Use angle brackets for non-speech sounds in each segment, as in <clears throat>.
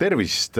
tervist,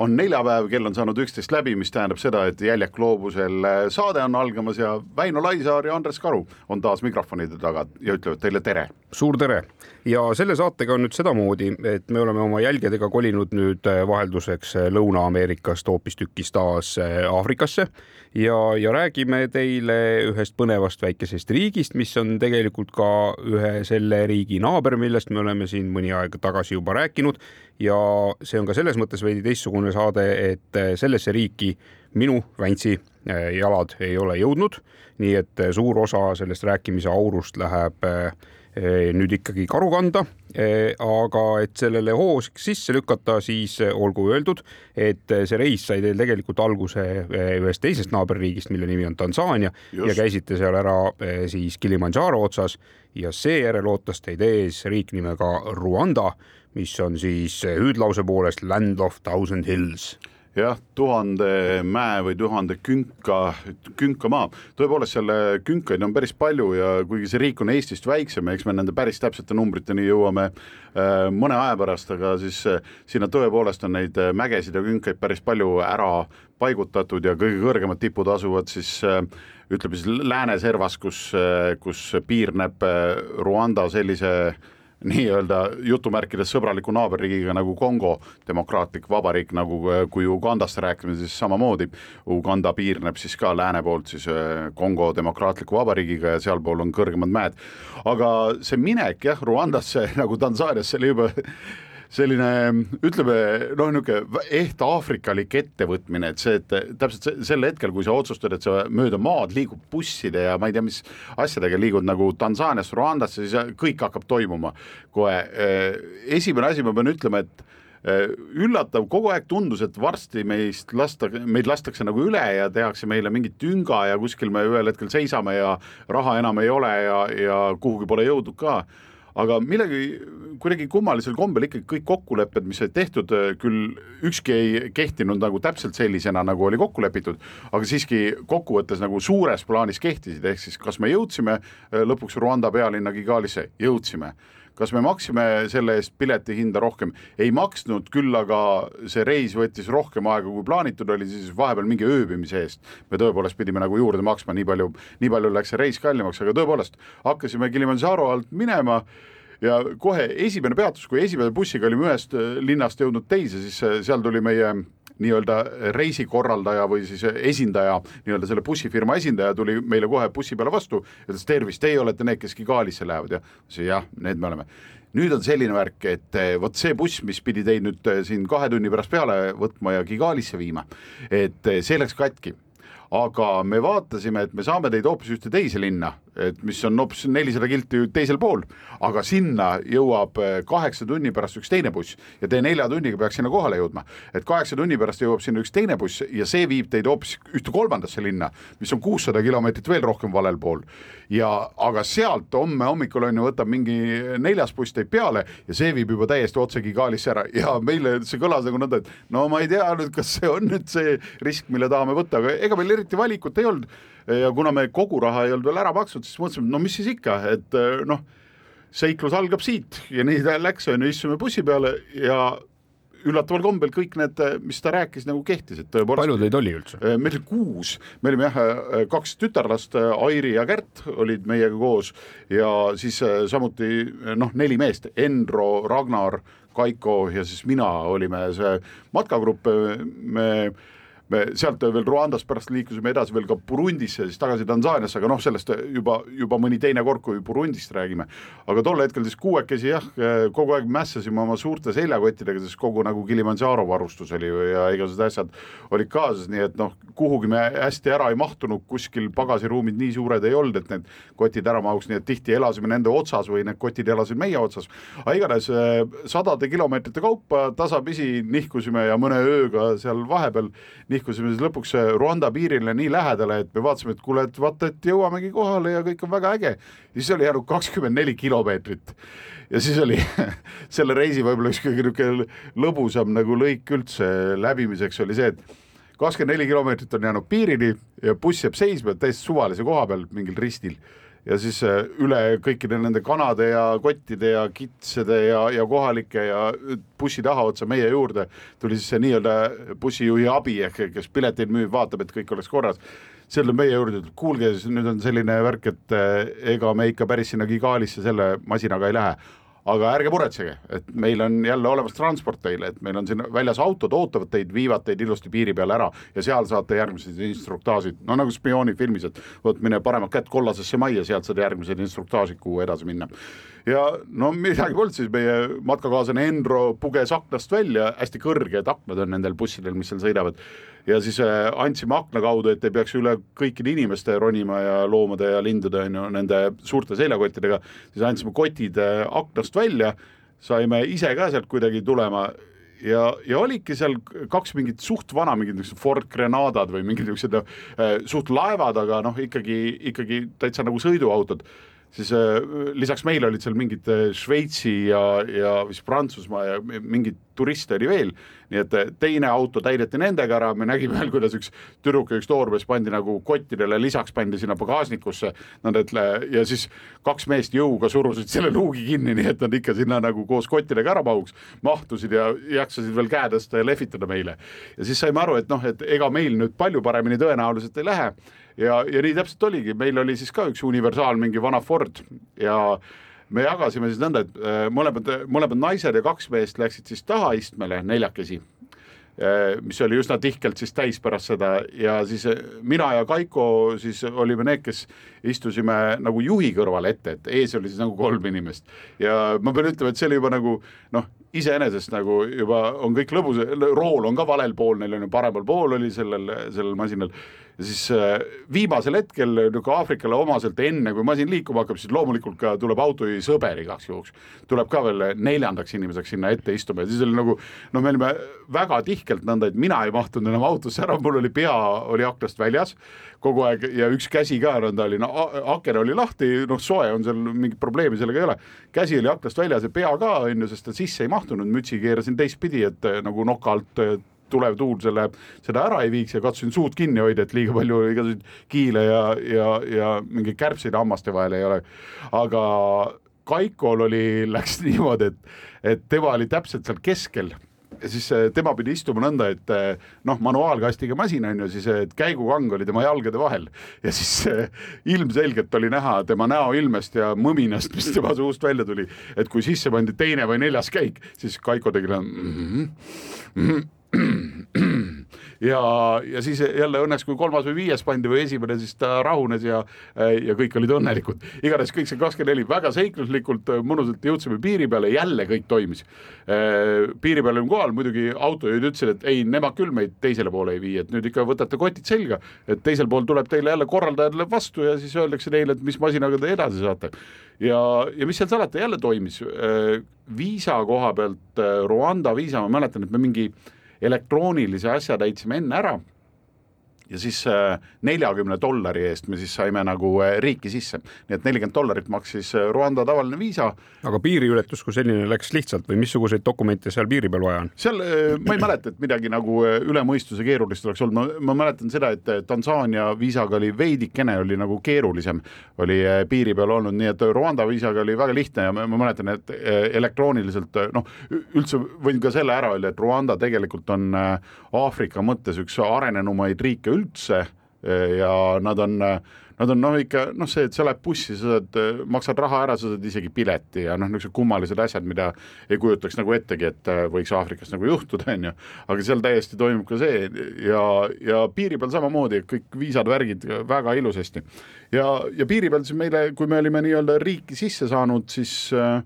on neljapäev, kell on saanud üksteist läbi, mis tähendab seda, et Jäljak gloobusel saade on algamas ja Väino Laisaar ja Andres Karu on taas mikrofonide taga ja ütlevad teile tere. suur tere ja selle saatega on nüüd sedamoodi, et me oleme oma jälgedega kolinud nüüd vahelduseks Lõuna-Ameerikast hoopistükkis taas Aafrikasse. Ja, ja räägime teile ühest põnevast väikesest riigist, mis on tegelikult ka ühe selle riigi naaber, millest me oleme siin mõni aeg tagasi juba rääkinud. Ja see on ka selles mõttes veidi teistsugune saade, et sellesse riiki minu, Väntsi jalad ei ole jõudnud, nii et suur osa sellest rääkimise aurust läheb nüüd ikkagi karu kanda. aga et sellele hoo sisse lükata, siis olgu öeldud, et see reis sai teil tegelikult alguse ühest teisest naaberriigist, mille nimi on Tansaania Just. ja käisite seal ära siis Kilimandžaro otsas ja seejärel ootas teid ees riik nimega Rwanda mis on siis hüüdlause poolest Land of Thousand Hills jah, tuhande mäe või tuhande künka, künkamaa, tõepoolest selle künkaid on päris palju ja kuigi see riik on Eestist väiksem, eks me nende päris täpsete numbriteni jõuame äh, mõne aja pärast, aga siis äh, sinna tõepoolest on neid äh, mägesid ja künkaid päris palju ära paigutatud ja kõige kõrgemad tipud asuvad siis ütleme siis lääne servas, kus, kus piirneb Rwanda sellise nii-öelda jutumärkides sõbraliku naaberriigiga nagu Kongo demokraatlik vabariik, nagu kui Ugandast rääkime, siis samamoodi. Uganda piirneb siis ka lääne poolt siis äh, Kongo demokraatliku vabariigiga ja sealpool on kõrgemad mäed. aga see minek jah, Rwandasse <laughs> nagu Tansaaniasse oli juba selline ütleme noh, niisugune ehk aafrikalik ettevõtmine, et see, et täpselt sel hetkel, kui sa otsustad, et sa mööda maad liigud busside ja ma ei tea, mis asjadega liigud nagu Tansaaniast Rwandasse, siis kõik hakkab toimuma kohe. esimene asi, ma pean ütlema, et üllatav, kogu aeg tundus, et varsti meist lasta, meid lastakse nagu üle ja tehakse meile mingit tünga ja kuskil me ühel hetkel seisame ja raha enam ei ole ja, ja kuhugi pole jõudnud ka aga millegi kuidagi kummalisel kombel ikkagi kõik kokkulepped, mis said tehtud, äh, küll ükski ei kehtinud nagu täpselt sellisena, nagu oli kokku lepitud, aga siiski kokkuvõttes nagu suures plaanis kehtisid, ehk siis kas me jõudsime äh, lõpuks Rwanda pealinna Kigalisse, jõudsime kas me maksime selle eest piletihinda rohkem, ei maksnud, küll aga see reis võttis rohkem aega, kui plaanitud oli, siis vahepeal mingi ööbimise eest me tõepoolest pidime nagu juurde maksma, nii palju, nii palju läks see reis kallimaks, aga tõepoolest hakkasime Kilimanjaro alt minema ja kohe esimene peatus, kui esimese bussiga olime ühest linnast jõudnud teise, siis seal tuli meie nii-öelda reisikorraldaja või siis esindaja, nii-öelda selle bussifirma esindaja tuli meile kohe bussi peale vastu, ütles tervist, teie olete need, kes Kigalisse lähevad. Ja jah, need me oleme. Nüüd on selline värk, et eh, vot see buss, mis pidi teid nüüd eh, siin kahe tunni pärast peale võtma ja Kigalisse viima, et eh, see läks katki. Aga me vaatasime, et me saame teid hoopis ühte teise linna, et mis on hoopis nelisada kilti teisel pool, aga sinna jõuab eh, kaheksa tunni pärast üks teine buss ja te nelja tunniga peaks sinna kohale jõudma. et kaheksa tunni pärast jõuab sinna üks teine buss ja see viib teid hoopis ühte kolmandasse linna, mis on kuussada kilomeetrit veel rohkem valel pool. ja aga sealt homme hommikul on ju, võtab mingi neljas buss teid peale ja see viib juba täiesti otse Kigalisse ära ja meile see kõlas nagu nõnda, et no ma ei tea nüüd, kas see on nüüd see risk, mille tahame võtta, aga ega meil eriti valikut ei olnud ja kuna me kogu raha ei olnud veel ära maksnud, siis mõtlesime, no mis siis ikka, et eh, noh, seiklus algab siit ja nii ta läks, on ju, istume bussi peale ja üllataval kombel kõik need, mis ta rääkis, nagu kehtisid tõepoolest. palju teid oli üldse? Eh, meil oli kuus, me olime jah, eh, kaks tütarlast, Airi ja Kärt olid meiega koos ja siis samuti noh, neli meest, Enro, Ragnar, Kaiko ja siis mina olime see matkagrupp, me me sealt veel Rwandast pärast liikusime edasi veel ka Burundisse, siis tagasi Tansaaniasse, aga noh, sellest juba, juba mõni teine kord, kui Burundist räägime. aga tol hetkel siis kuuekesi jah, kogu aeg mässasime oma suurte seljakottidega, sest kogu nagu Kilimanjaro varustus oli ja igasugused asjad olid kaasas, nii et noh, kuhugi me hästi ära ei mahtunud, kuskil pagasiruumid nii suured ei olnud, et need kotid ära mahuks, nii et tihti elasime nende otsas või need kotid elasid meie otsas. aga igatahes sadade kilomeetrite kaupa tasapisi nihkusime ja mõne ööga seal vahepeal nihkusime nihkusime siis lõpuks äh, Rwanda piirile nii lähedale, et me vaatasime, et kuule, et vaata, et jõuamegi kohale ja kõik on väga äge. siis oli jäänud kakskümmend neli kilomeetrit ja siis oli <laughs> selle reisi võib-olla üks kõige niisugune lõbusam nagu lõik üldse läbimiseks oli see, et kakskümmend neli kilomeetrit on jäänud piirini ja buss jääb seisma täiesti suvalise koha peal mingil ristil ja siis äh, üle kõikide nende kanade ja kottide ja kitsede ja, ja kohalike ja bussi tahaotsa meie juurde tuli siis see nii-öelda bussijuhi abi ehk kes pileteid müüb, vaatab, et kõik oleks korras. see tuleb meie juurde, ütleb kuulge, nüüd on selline värk, et äh, ega me ikka päris sinna Kigalisse selle masinaga ei lähe aga ärge muretsege, et meil on jälle olemas transport teile, et meil on siin väljas autod ootavad teid, viivad teid ilusti piiri peale ära ja seal saate järgmised instruktaažid, no nagu spioonifilmis, et vot mine paremat kätt kollasesse majja, sealt saad järgmised instruktaažid, kuhu edasi minna ja no midagi polnud, siis meie matkakaaslane Enro puges aknast välja, hästi kõrged aknad on nendel bussidel, mis seal sõidavad. Ja siis äh, andsime akna kaudu, et ei peaks üle kõikide inimeste ronima ja loomade ja lindude on ju nende suurte seljakottidega, siis andsime kotid äh, aknast välja, saime ise ka sealt kuidagi tulema. Ja, ja olidki seal kaks mingit suht vana, mingid niisugused Ford Grenadad või mingid niisugused äh, suht laevad, aga noh, ikkagi, ikkagi täitsa nagu sõiduautod siis äh, lisaks meile olid seal mingid äh, Šveitsi ja, ja vist Prantsusmaa ja mingeid turiste oli veel, nii et äh, teine auto täideti nendega ära, me nägime veel, kuidas üks tüdruk ja üks toormees pandi nagu kottidele, lisaks pandi sinna pagasnikusse, nad et ja siis kaks meest jõuga surusid selle luugi kinni, nii et nad ikka sinna nagu koos kottidega ära mahuks, mahtusid ja jaksasid veel käe tõsta ja lehvitada meile. ja siis saime aru, et noh, et ega meil nüüd palju paremini tõenäoliselt ei lähe ja, ja nii täpselt oligi, meil oli siis ka üks universaal, mingi vana Ford. Ja me jagasime siis nõnda, et äh, mõlemad, mõlemad naised ja kaks meest läksid siis tahaistmele neljakesi äh, mis oli üsna tihkelt siis täis pärast seda. Ja siis äh, mina ja Kaiko siis olime need, kes istusime nagu juhi kõrval ette, et ees oli siis nagu kolm inimest. Ja ma pean ütlema, et see oli juba nagu noh, iseenesest nagu juba on kõik lõbus, rool on ka valel pool, neil on ju paremal pool oli sellel, sellel masinal ja siis äh, viimasel hetkel niisugune Aafrikale omaselt, enne kui masin liikuma hakkab, siis loomulikult ka tuleb autojuhi sõber igaks juhuks. tuleb ka veel neljandaks inimeseks sinna ette istuma ja siis oli nagu noh, me olime väga tihkelt nõnda, et mina ei mahtunud enam autosse ära, mul oli pea oli aknast väljas kogu aeg ja üks käsi ka nõnda oli, no aken oli lahti, noh, soe on seal, mingit probleemi sellega ei ole. käsi oli aknast väljas ja pea ka on ju, sest ta sisse ei mahtunud, mütsi keerasin teistpidi, et nagu noka alt tulev tuul selle, seda ära ei viiks ja katsusin suud kinni hoida, et liiga palju igasuguseid kiile ja, ja, ja mingeid kärbseid hammaste vahel ei ole. aga Kaikol oli, <laughs> läks niimoodi, et, et tema oli täpselt seal keskel. Ja siis äh, tema pidi istuma nõnda, et äh, noh, manuaalkastiga masin on ju, siis et käigukang oli tema jalgade vahel. Ja siis ilmselgelt oli näha tema näoilmest ja mõminast, mis tema suust välja tuli, et kui sisse pandi teine või neljas käik, siis Kaiko tegi mm -hmm, mm -hmm <clears throat> ja, ja siis jälle õnneks, kui kolmas või viies pandi või esimene, siis ta rahunes ja, ja kõik olid õnnelikud. igatahes kõik see kakskümmend neli väga seikluslikult, mõnusalt jõudsime piiri peale, jälle kõik toimis. piiri peal olime kohal, muidugi autojuhid ütlesid, et ei, nemad küll meid teisele poole ei vii, et nüüd ikka võtate kotid selga, et teisel pool tuleb teile jälle korraldaja tuleb vastu ja siis öeldakse neile, et mis masinaga te edasi saate. ja, ja mis seal salata, jälle toimis. viisa koha pealt, Rwanda viisa, ma mäletan, et me mingi elektroonilise asja täitsime enne ära ja siis äh, neljakümne dollari eest me siis saime nagu äh, riiki sisse, nii et nelikümmend dollarit maksis äh, Rwanda tavaline viisa. aga piiriületus kui selline läks lihtsalt või missuguseid dokumente seal piiri peal vaja on? seal ma ei mäleta, et midagi nagu üle mõistuse keerulist oleks olnud, ma, ma mäletan seda, et Tansaania viisaga oli veidikene oli nagu keerulisem, oli piiri peal olnud, nii et Rwanda viisaga oli väga lihtne ja ma, ma mäletan, et elektrooniliselt noh, üldse võin ka selle ära öelda, et Rwanda tegelikult on Aafrika mõttes üks arenenumaid riike üldse ja nad on, nad on noh, ikka noh, see, et sa lähed bussi, sa saad, maksad raha ära, sa saad isegi pileti ja noh, niisugused kummalised asjad, mida ei kujutaks nagu ettegi, et võiks Aafrikas nagu juhtuda, <laughs> on ju. aga seal täiesti toimub ka see ja, ja piiri peal samamoodi, kõik viisad, värgid väga ilusasti. ja, ja piiri peal siis meile, kui me olime nii-öelda riiki sisse saanud, siis äh,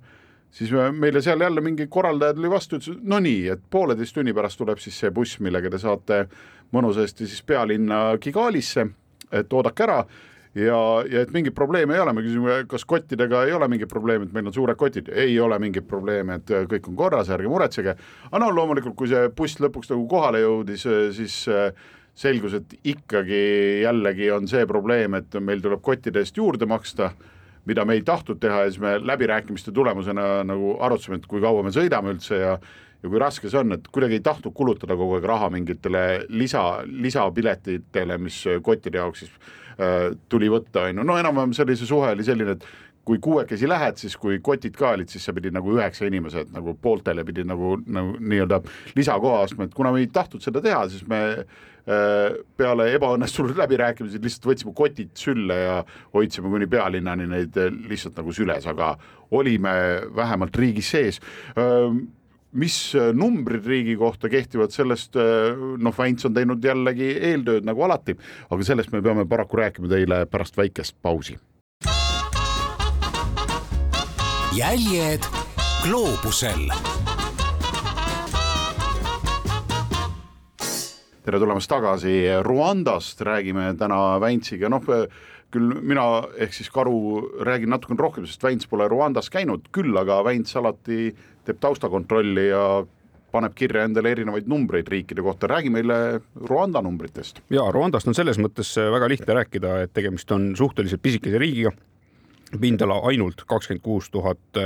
siis meile seal jälle mingi korraldaja tuli vastu, ütles no nii, et pooleteist tunni pärast tuleb siis see buss, millega te saate mõnusasti siis pealinna Kigalisse, et oodake ära. Ja, ja et mingit probleemi ei ole, me küsime, kas kottidega ei ole mingit probleemi, et meil on suured kotid, ei ole mingit probleemi, et kõik on korras, ärge muretsege. aga no loomulikult, kui see buss lõpuks nagu kohale jõudis, siis selgus, et ikkagi jällegi on see probleem, et meil tuleb kottide eest juurde maksta, mida me ei tahtnud teha ja siis me läbirääkimiste tulemusena nagu arutasime, et kui kaua me sõidame üldse ja ja kui raske see on, et kuidagi ei tahtnud kulutada kogu aeg raha mingitele lisa, lisapiletitele, mis kottide jaoks siis äh, tuli võtta, on ju, no enam-vähem see oli see suhe oli selline, et kui kuuekesi lähed, siis kui kotid ka olid, siis sa pidid nagu üheksa inimesed nagu pooltele pidid nagu, nagu nii-öelda lisakoha ostma, et kuna me ei tahtnud seda teha, siis me äh, peale ebaõnnestunud läbirääkimisi lihtsalt võtsime kotid sülle ja hoidsime kuni pealinnani neid äh, lihtsalt nagu süles, aga olime vähemalt riigis sees. Mis numbrid riigi kohta kehtivad, sellest noh, Väints on teinud jällegi eeltööd nagu alati, aga sellest me peame paraku rääkima teile pärast väikest pausi jäljed gloobusel. tere tulemast tagasi Rwandast, räägime täna Väntsiga, noh küll mina ehk siis Karu räägin natukene rohkem, sest Vänts pole Rwandas käinud, küll aga Vänts alati teeb taustakontrolli ja paneb kirja endale erinevaid numbreid riikide kohta, räägi meile Rwanda numbritest. ja Rwandast on selles mõttes väga lihtne rääkida, et tegemist on suhteliselt pisikese riigiga pindala ainult kakskümmend kuus tuhat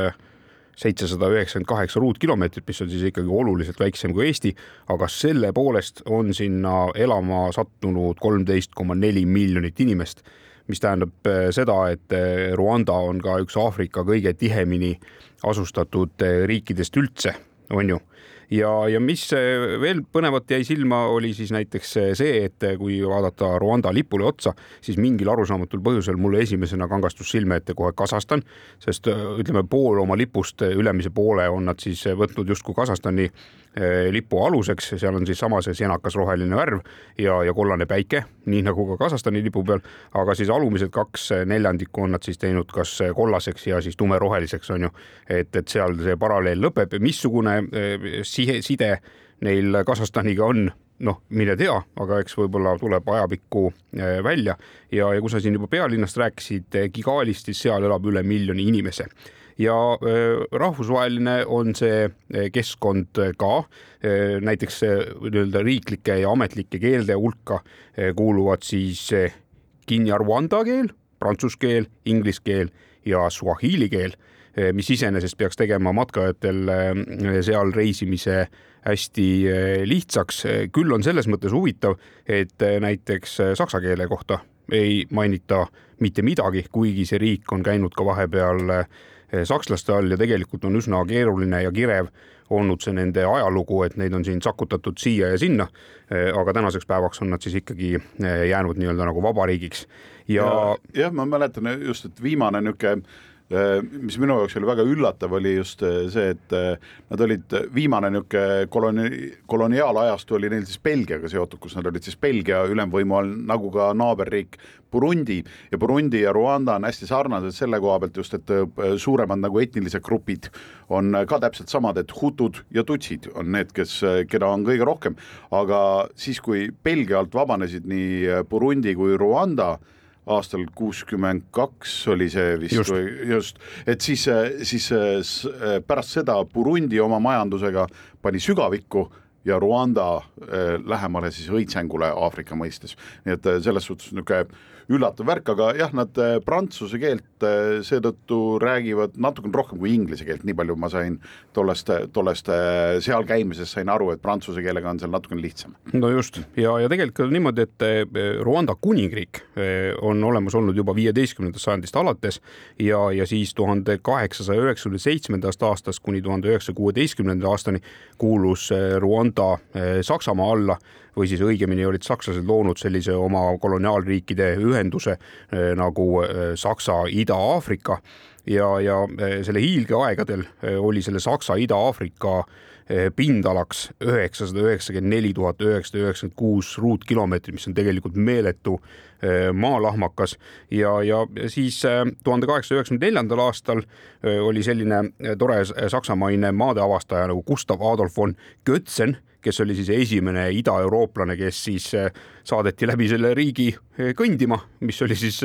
seitsesada üheksakümmend kaheksa ruutkilomeetrit, mis on siis ikkagi oluliselt väiksem kui Eesti, aga selle poolest on sinna elama sattunud kolmteist koma neli miljonit inimest, mis tähendab äh, seda, et äh, Rwanda on ka üks Aafrika kõige tihemini asustatud äh, riikidest üldse, on ju ja, ja mis veel põnevat jäi silma, oli siis näiteks see, et kui vaadata Rwanda lipule otsa, siis mingil arusaamatul põhjusel mulle esimesena kangastus silme ette kohe Kasahstan, sest ütleme, pool oma lipust, ülemise poole on nad siis võtnud justkui Kasahstani eh, lipu aluseks, seal on siis sama see senakas roheline värv ja, ja kollane päike, nii nagu ka Kasahstani lipu peal, aga siis alumised kaks neljandikku on nad siis teinud kas kollaseks ja siis tumeroheliseks on ju, et, et seal see paralleel lõpeb, missugune eh, sihe, side neil Kasahstaniga on, noh, mine tea, aga eks võib-olla tuleb ajapikku äh, välja. Ja, ja kui sa siin juba pealinnast rääkisid, Kigalist, siis seal elab üle miljoni inimese ja rahvusvaheline on see keskkond ka, näiteks nii-öelda riiklike ja ametlike keelte hulka kuuluvad siis Kinyarwanda keel, prantsuse keel, inglise keel ja suahiili keel mis iseenesest peaks tegema matkajatel seal reisimise hästi lihtsaks. küll on selles mõttes huvitav, et näiteks saksa keele kohta ei mainita mitte midagi, kuigi see riik on käinud ka vahepeal sakslaste all ja tegelikult on üsna keeruline ja kirev olnud see nende ajalugu, et neid on siin sakutatud siia ja sinna. aga tänaseks päevaks on nad siis ikkagi jäänud nii-öelda nagu vabariigiks ja, ja. jah, ma mäletan just, et viimane niisugune mis minu jaoks oli väga üllatav, oli just äh, see, et äh, nad olid viimane niisugune koloni-, koloniaalajastu oli neil siis Belgiaga seotud, kus nad olid siis Belgia ülemvõimu all, nagu ka naaberriik Burundi. Ja Burundi ja Rwanda on hästi sarnased selle koha pealt just, et suuremad nagu etnilised grupid on ka täpselt samad, et hutud ja tutsid on need, kes, keda on kõige rohkem, aga siis, kui Belgia alt vabanesid nii Burundi kui Rwanda, aastal kuuskümmend kaks oli see vist just, just., et siis, siis pärast seda Burundi oma majandusega pani sügavikku ja Rwanda lähemale siis õitsengule Aafrika mõistes, nii et selles suhtes niisugune üllatav värk, aga jah, nad äh, prantsuse keelt äh, seetõttu räägivad natukene rohkem kui inglise keelt, nii palju ma sain tollest, tollest äh, seal käimisest sain aru, et prantsuse keelega on seal natukene lihtsam. no just ja, ja tegelikult on niimoodi, et Rwanda kuningriik on olemas olnud juba viieteistkümnendast sajandist alates ja, ja siis tuhande kaheksasaja üheksakümne seitsmendast aastast kuni tuhande üheksasaja kuueteistkümnenda aastani kuulus Rwanda Saksamaa alla või siis õigemini olid sakslased loonud sellise oma koloniaalriikide ühenduse eh, nagu eh, Saksa Ida-Aafrika. Ja, ja eh, selle hiilgeaegadel oli selle Saksa Ida-Aafrika pindalaks üheksasada üheksakümmend neli tuhat üheksasada üheksakümmend kuus ruutkilomeetrit, mis on tegelikult meeletu maalahmakas. Ja, ja siis tuhande kaheksasaja üheksakümne neljandal aastal oli selline tore saksamaine maadeavastaja nagu Gustav Adolf von Götzen kes oli siis esimene idaeurooplane, kes siis saadeti läbi selle riigi kõndima, mis oli siis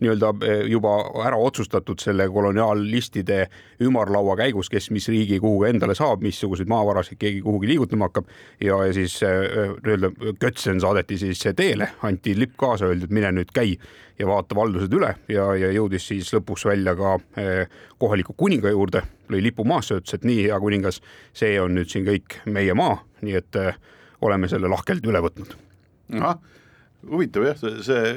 nii-öelda juba ära otsustatud selle koloniaalistide ümarlaua käigus, kes mis riigi kuhu endale saab, missuguseid maavarasid keegi kuhugi liigutama hakkab. Ja, ja siis nii-öelda Götsen saadeti siis teele, anti lipp kaasa, öeldi, et mine nüüd käi ja vaata valdused üle. Ja, ja jõudis siis lõpuks välja ka kohaliku kuninga juurde, lõi lipu maasse, ütles, et nii, hea kuningas, see on nüüd siin kõik meie maa, nii et oleme selle lahkelt üle võtnud. ahah huvitav jah, see,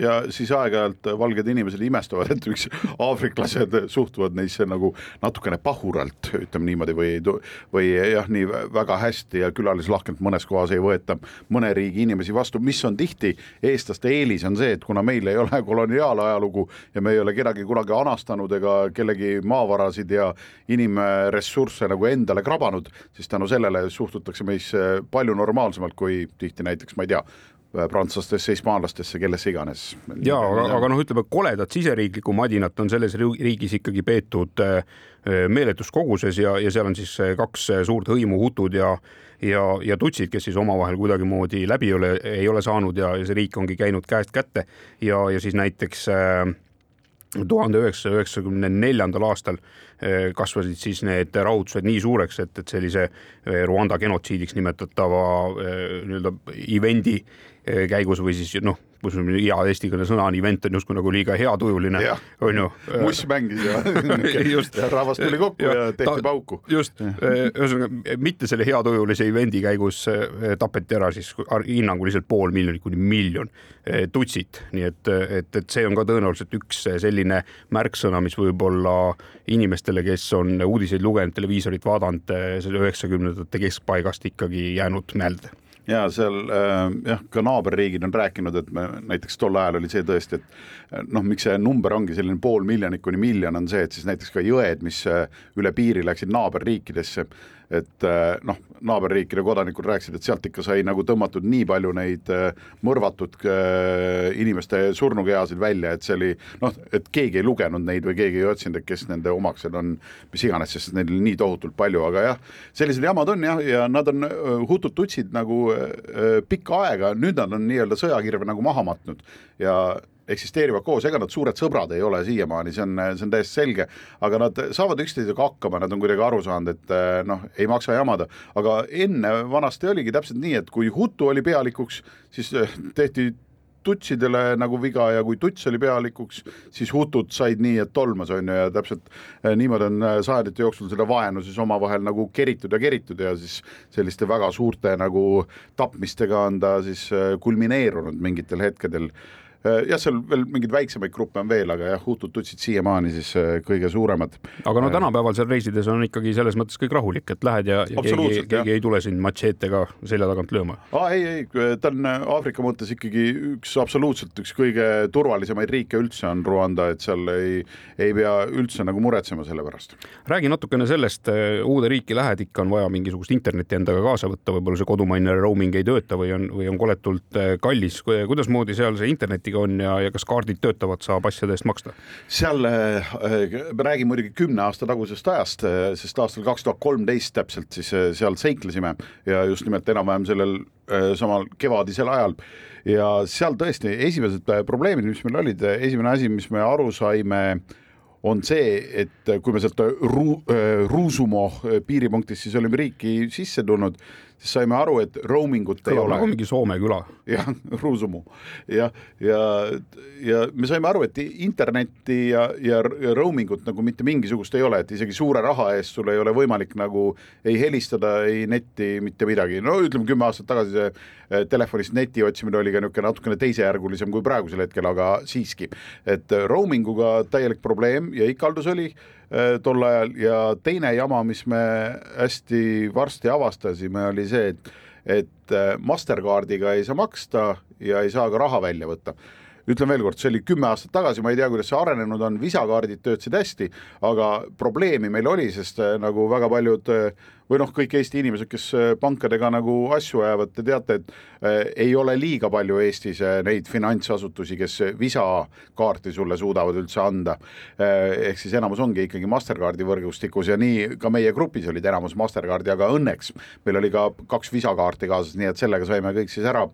ja siis aeg-ajalt valged inimesed imestavad, et miks aafriklased suhtuvad neisse nagu natukene pahuralt, ütleme niimoodi, või, või jah, nii väga hästi ja külalislahkelt mõnes kohas ei võeta mõne riigi inimesi vastu, mis on tihti eestlaste eelis, on see, et kuna meil ei ole koloniaalajalugu ja me ei ole kedagi kunagi anastanud ega kellegi maavarasid ja inimressursse nagu endale krabanud, siis tänu sellele suhtutakse meisse palju normaalsemalt kui tihti näiteks, ma ei tea, prantslastesse, hispaanlastesse, kellesse iganes. ja aga, aga noh, ütleme koledat siseriiklikku madinat on selles riigis ikkagi peetud äh, meeletus koguses ja, ja seal on siis äh, kaks suurt hõimu, hutud ja ja, ja tutsid, kes siis omavahel kuidagimoodi läbi ei ole, ei ole saanud ja, ja see riik ongi käinud käest kätte ja, ja siis näiteks tuhande üheksasaja üheksakümne neljandal aastal kasvasid siis need rahutused nii suureks, et, et sellise Rwanda genotsiidiks nimetatava nii-öelda event'i käigus või siis noh, kus on hea eestikeelne sõna on event on justkui nagu liiga heatujuline, on ju. muss mängis ja, <laughs> ja rahvas tuli kokku ja, ja tehti ta, pauku. just, eh, ühesõnaga mitte selle heatujulise event'i käigus eh, tapeti ära siis hinnanguliselt pool miljonit kuni miljon tutsit, nii et, et, et see on ka tõenäoliselt üks selline märksõna, mis võib-olla inimestele, kes on uudiseid lugenud, televiisorit vaadanud, selle üheksakümnendate keskpaigast ikkagi jäänud meelde ja seal äh, jah, ka naaberriigid on rääkinud, et me näiteks tol ajal oli see tõesti, et äh, noh, miks see number ongi selline pool miljonit kuni miljon, on see, et siis näiteks ka jõed, mis äh, üle piiri läksid naaberriikidesse, et äh, noh, naaberriikide kodanikud rääkisid, et sealt ikka sai nagu tõmmatud nii palju neid mõrvatud inimeste surnukehasid välja, et see oli noh, et keegi ei lugenud neid või keegi ei otsinud, et kes nende omaksed on, mis iganes, sest neid oli nii tohutult palju, aga jah, sellised jamad on jah, ja nad on hutud-tutsid nagu pikka aega, nüüd nad on nii-öelda sõjakirve nagu maha matnud. Ja eksisteerivad koos, ega nad suured sõbrad ei ole siiamaani, see on, see on täiesti selge, aga nad saavad üksteisega hakkama, nad on kuidagi aru saanud, et eh, noh, ei maksa jamada, aga enne vanasti oligi täpselt nii, et kui Hutu oli pealikuks, siis eh, tehti tutsidele nagu viga ja kui tuts oli pealikuks, siis hutud said nii, et tolmas on ju ja täpselt eh, niimoodi on sajandite jooksul seda vaenu siis omavahel nagu keritud ja keritud ja siis selliste väga suurte nagu tapmistega on ta siis kulmineerunud mingitel hetkedel jah, seal veel mingeid väiksemaid gruppe on veel, aga jah, hutud-tutsid siiamaani siis äh, kõige suuremad. aga no äh, tänapäeval seal reisides on ikkagi selles mõttes kõik rahulik, et lähed ja, ja keegi, keegi ei tule sind matšeetega selja tagant lööma. aa ei, ei, ta on Aafrika mõttes ikkagi üks absoluutselt üks kõige turvalisemaid riike üldse on Rwanda, et seal ei, ei pea üldse nagu muretsema selle pärast. räägi natukene sellest, uude riiki lähed, ikka on vaja mingisugust internetti endaga kaasa võtta, võib-olla see kodumaine roaming ei tööta või on, või on koletult kallis, kuidasmoodi seal see interneti kaardiga on ja, ja kas kaardid töötavad, saab asjade eest maksta? seal äh, me räägime muidugi kümne aasta tagusest ajast, äh, sest aastal kaks tuhat kolmteist täpselt siis äh, seal seiklesime ja just nimelt enam-vähem sellel samal kevadisel ajal ja seal tõesti esimesed probleemid, mis meil olid, esimene asi, mis me aru saime, on see, et kui me sealt Ru-, Ruusumo piiripunktist siis olime riiki sisse tulnud, siis saime aru, et roaming ut ei ole. nagu mingi Soome küla. jah, Ruusumu ja, ja, ja me saime aru, et internetti ja, ja, ja roaming ut nagu mitte mingisugust ei ole, et isegi suure raha eest sul ei ole võimalik nagu ei helistada, ei netti, mitte midagi, no ütleme kümme aastat tagasi see eh, telefonist neti otsimine oli ka niisugune natukene teisejärgulisem kui praegusel hetkel, aga siiski, et roaming uga täielik probleem ja ikaldus oli tol ajal. Ja teine jama, mis me hästi varsti avastasime, oli see, et, et äh, Mastercardiga ei saa maksta ja ei saa ka raha välja võtta. Ütlen veel kord, see oli kümme aastat tagasi, ma ei tea, kuidas see arenenud on, visakaardid töötasid hästi, aga probleemi meil oli, sest äh, nagu väga paljud või noh, kõik Eesti inimesed, kes pankadega nagu asju ajavad, te teate, et äh, ei ole liiga palju Eestis äh, neid finantsasutusi, kes Visa kaarti sulle suudavad üldse anda äh,. ehk siis enamus ongi ikkagi Mastercardi võrgustikus ja nii ka meie grupis olid enamus Mastercardi, aga õnneks meil oli ka kaks Visa kaarti kaasas, nii et sellega saime kõik siis ära,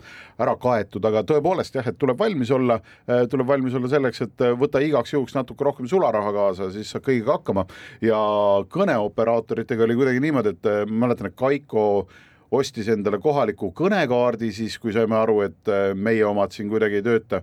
ära kaetud, aga tõepoolest jah, et tuleb valmis olla, äh, tuleb valmis olla selleks, et äh, võtta igaks juhuks natuke rohkem sularaha kaasa, siis saab kõigiga hakkama ja kõneoperaatoritega oli kuidagi niimoodi, et äh, ma mäletan, et Kaiko ostis endale kohaliku kõnekaardi siis, kui saime aru, et meie omad siin kuidagi ei tööta.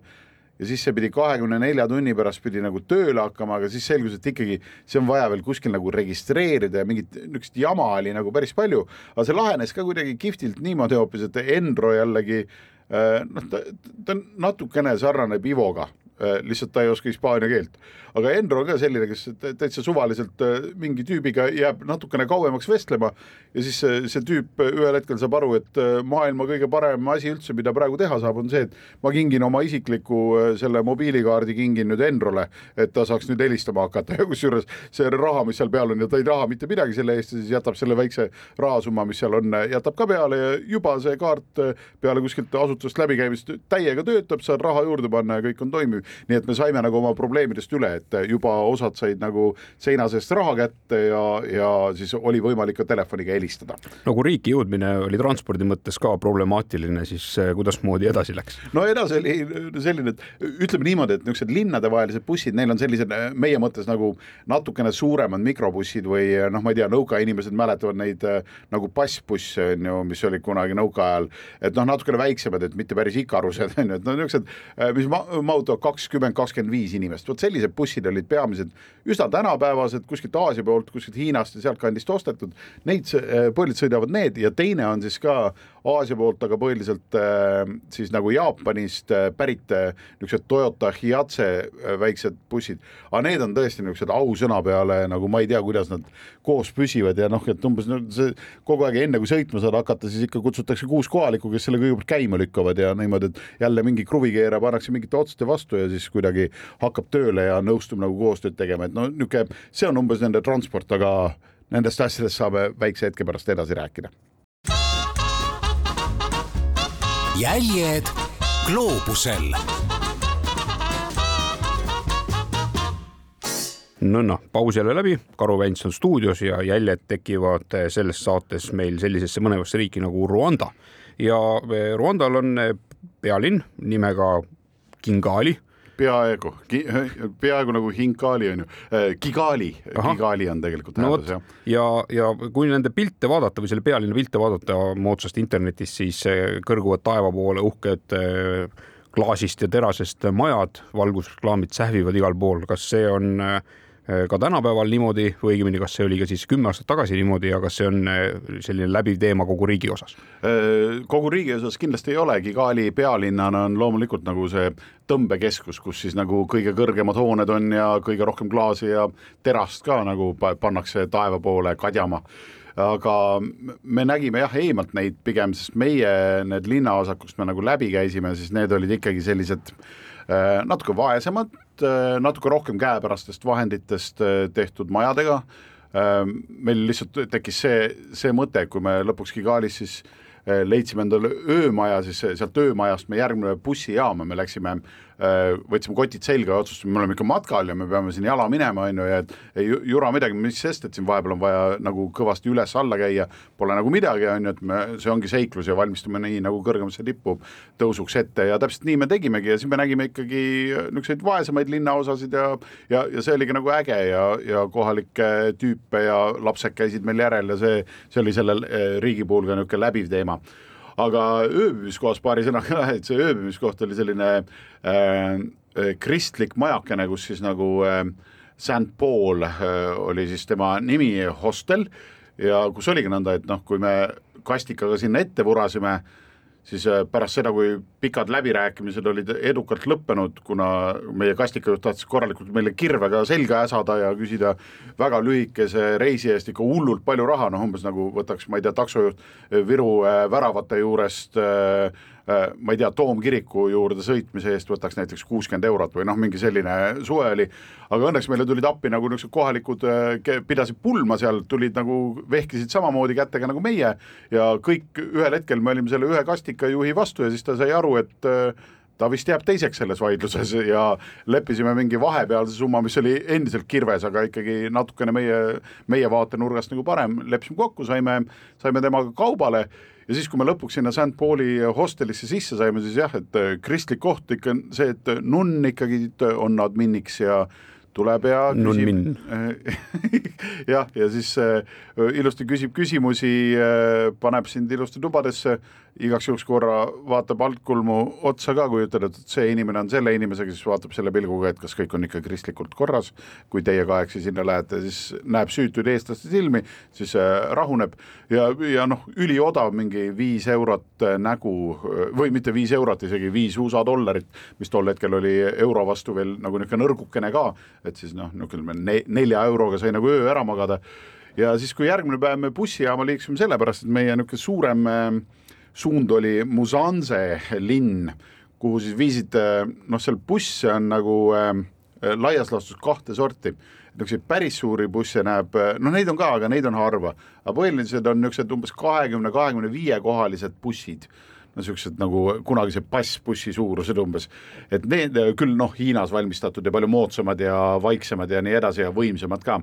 Ja siis see pidi kahekümne nelja tunni pärast pidi nagu tööle hakkama, aga siis selgus, et ikkagi see on vaja veel kuskil nagu registreerida ja mingit niisugust jama oli nagu päris palju, aga see lahenes ka kuidagi kihvtilt niimoodi hoopis, et Enro jällegi noh, ta, ta natukene sarnaneb Ivoga Äh, lihtsalt ta ei oska hispaania keelt. Aga Enro on ka selline, kes täitsa suvaliselt äh, mingi tüübiga jääb natukene kauemaks vestlema ja siis see, see tüüp ühel hetkel saab aru, et äh, maailma kõige parem asi üldse, mida praegu teha saab, on see, et ma kingin oma isikliku selle mobiilikaardi kingin nüüd Enrole, et ta saaks nüüd helistama hakata. Ja <laughs> kusjuures see raha, mis seal peal on ja ta ei taha mitte midagi selle eest ja siis jätab selle väikse rahasumma, mis seal on, jätab ka peale ja juba see kaart peale kuskilt asutusest läbikäimist täiega töötab, saad raha juurde panna ja kõik on toimiv. Nii et me saime nagu oma probleemidest üle, et juba osad said nagu seina seest raha kätte ja, ja siis oli võimalik ka telefoniga helistada. no kui riiki jõudmine oli transpordi mõttes ka problemaatiline, siis eh, kuidasmoodi edasi läks? no edasi oli selline, et ütleme niimoodi, et niisugused linnadevahelised bussid, neil on sellised meie mõttes nagu natukene suuremad mikrobussid või noh, ma ei tea, nõukainimesed mäletavad neid eh, nagu passbusse on ju, mis olid kunagi nõukaajal, et noh, natukene väiksemad, et mitte päris ikarused <laughs> on ju, et no niisugused, eh, mis mahutavad kakskümmend, kakskümmend viis inimest, vot sellised bussid olid peamiselt üsna tänapäevased, kuskilt Aasia poolt, kuskilt Hiinast ja sealtkandist ostetud, neid äh, põhiliselt sõidavad need ja teine on siis ka Aasia poolt, aga põhiliselt äh, siis nagu Jaapanist äh, pärit niisugused Toyota Hiace väiksed bussid, aga need on tõesti niisugused ausõna peale nagu ma ei tea, kuidas nad koos püsivad ja noh, et umbes no, see kogu aeg enne kui sõitma saad hakata, siis ikka kutsutakse kuus kohalikku, kes selle kõigepealt käima lükkavad ja niimoodi, et jälle mingi kruvikeera pannakse mingite otste vastu ja siis kuidagi hakkab tööle ja nõustub nagu koostööd tegema, et no niisugune, see on umbes nende transport, aga nendest asjadest saame väikse hetke pärast edasi rääkida. jäljed gloobusel. No noh, paus jälle läbi, Karu Vents on stuudios ja jäljed tekivad selles saates meil sellisesse mõnevasse riiki nagu Rwanda. Ja eh, Rwandal on eh, pealinn nimega Kingali peaaegu, peaaegu nagu Hinkali on ju, äh, Kigali, Kigali on tegelikult no hääldus jah. ja, ja kui nende pilte vaadata või selle pealinna pilte vaadata moodsast internetist, siis kõrguvad taeva poole uhked äh, klaasist ja terasest majad, valgusreklaamid sähvivad igal pool, kas see on äh, Äh, ka tänapäeval niimoodi või õigemini, kas see oli ka siis kümme aastat tagasi niimoodi ja kas see on äh, selline läbiv teema kogu riigi osas? Äh, kogu riigi osas kindlasti ei ole, Kigali pealinnana on loomulikult nagu see tõmbekeskus, kus siis nagu kõige kõrgemad hooned on ja kõige rohkem klaasi ja terast ka nagu pannakse taeva poole kadjama aga me nägime jah, eemalt neid pigem, sest meie need linnaosad, kust me nagu läbi käisime, siis need olid ikkagi sellised natuke vaesemad, Äh, natuke rohkem käepärastest vahenditest äh, tehtud majadega. Äh, meil lihtsalt tekkis see, see mõte, kui me lõpuks Kigalis siis leidsime endale öömaja, siis sealt öömajast me järgmine bussijaama, me läksime Äh, võtsime kotid selga ja otsustasime, me oleme ikka matkal ja me peame siin jala minema, on ju, ja et ei jura midagi, mis sest, et siin vahepeal on vaja nagu kõvasti üles-alla käia, pole nagu midagi, on ju, et me, see ongi seiklus ja valmistume nii nagu kõrgemasse tippu tõusuks ette. Ja täpselt nii me tegimegi ja siis me nägime ikkagi niisuguseid vaesemaid linnaosasid ja ja, ja see oligi nagu äge ja, ja kohalikke tüüpe ja lapsed käisid meil järel ja see, see oli selle eh, riigi puhul ka niisugune läbiv teema aga ööbimiskohas paari sõnaga, <laughs> et see ööbimiskoht oli selline äh, äh, kristlik majakene, kus siis nagu äh, St Paul äh, oli siis tema nimi, hostel, ja kus oligi nõnda, et noh, kui me kastikaga sinna ette vurasime, siis äh, pärast seda, kui pikad läbirääkimised olid edukalt lõppenud, kuna meie kastikajuht tahtis korralikult meile kirvega selga äsada ja küsida väga lühikese reisi eest ikka hullult palju raha, noh umbes nagu võtaks, ma ei tea, taksojuht Viru äh, väravate juurest äh, ma ei tea, Toomkiriku juurde sõitmise eest võtaks näiteks kuuskümmend eurot või noh, mingi selline suve oli, aga õnneks meile tulid appi nagu niisugused kohalikud, äh, pidasid pulma seal, tulid nagu, vehkisid samamoodi kätega nagu meie ja kõik ühel hetkel me olime selle ühe kastikajuhi vastu ja siis ta sai aru, et äh, ta vist jääb teiseks selles vaidluses <laughs> ja leppisime mingi vahepealse summa, mis oli endiselt kirves, aga ikkagi natukene meie, meie vaatenurgast nagu parem, leppisime kokku, saime, saime temaga kaubale ja siis, kui me lõpuks sinna St Pauli hostelisse sisse saime, siis jah, et äh, kristlik koht ikka on see, et nunn ikkagi on adminiks ja tuleb ja küsib, <laughs> jah, ja siis äh, ilusti küsib küsimusi äh,, paneb sind ilusti tubadesse igaks juhuks korra vaatab altkulmu otsa ka, kui ütled, et see inimene on selle inimesega, siis vaatab selle pilguga, et kas kõik on ikka kristlikult korras. kui teie kahekesi sinna lähete, siis näeb süütuid eestlaste silmi, siis äh, rahuneb ja, ja noh, üliodav mingi viis eurot äh, nägu või mitte viis eurot, isegi viis USA dollarit, mis tol hetkel oli euro vastu veel nagu niisugune nõrgukene ka, et siis noh, niisugune nelja euroga sai nagu öö ära magada ja siis, kui järgmine päev me bussijaama liikusime sellepärast, et meie niisugune suurem äh, suund oli Musanze linn, kuhu siis viisid, noh, seal busse on nagu äh, laias laastus kahte sorti. niisuguseid päris suuri busse näeb, noh, neid on ka, aga neid on harva, aga põhilised on niisugused umbes kahekümne, kahekümne viie kohalised bussid. No niisugused nagu kunagise passbussi suurused umbes, et need küll noh, Hiinas valmistatud ja palju moodsamad ja vaiksemad ja nii edasi ja võimsamad ka,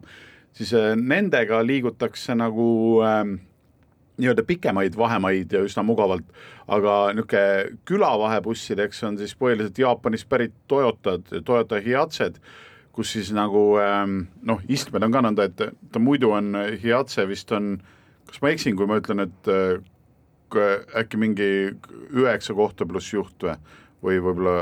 siis nendega liigutakse nagu äh, nii-öelda pikemaid vahemaid ja üsna mugavalt, aga niisugune külavahebussideks on siis põhiliselt Jaapanist pärit Toyotad, Toyota Hiatsed, kus siis nagu ähm, noh, istmed on ka nõnda, et ta muidu on, Hiatse vist on, kas ma eksin, kui ma ütlen, et äh, äkki mingi üheksa kohta pluss juht või, või võib-olla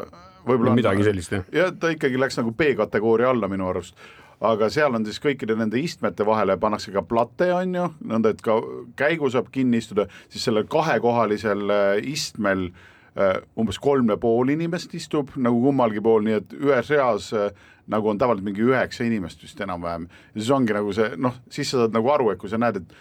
võib-olla no, midagi sellist, jah. ja ta ikkagi läks nagu B-kategooria alla minu arust aga seal on siis kõikide nende istmete vahele pannakse ka plate, on ju, nõnda et ka käigu saab kinni istuda, siis sellel kahekohalisel äh, istmel äh, umbes kolm ja pool inimest istub nagu kummalgi pool, nii et ühes reas äh, nagu on tavaliselt mingi üheksa inimest vist enam-vähem. ja siis ongi nagu see noh, siis sa saad nagu aru, et kui sa näed, et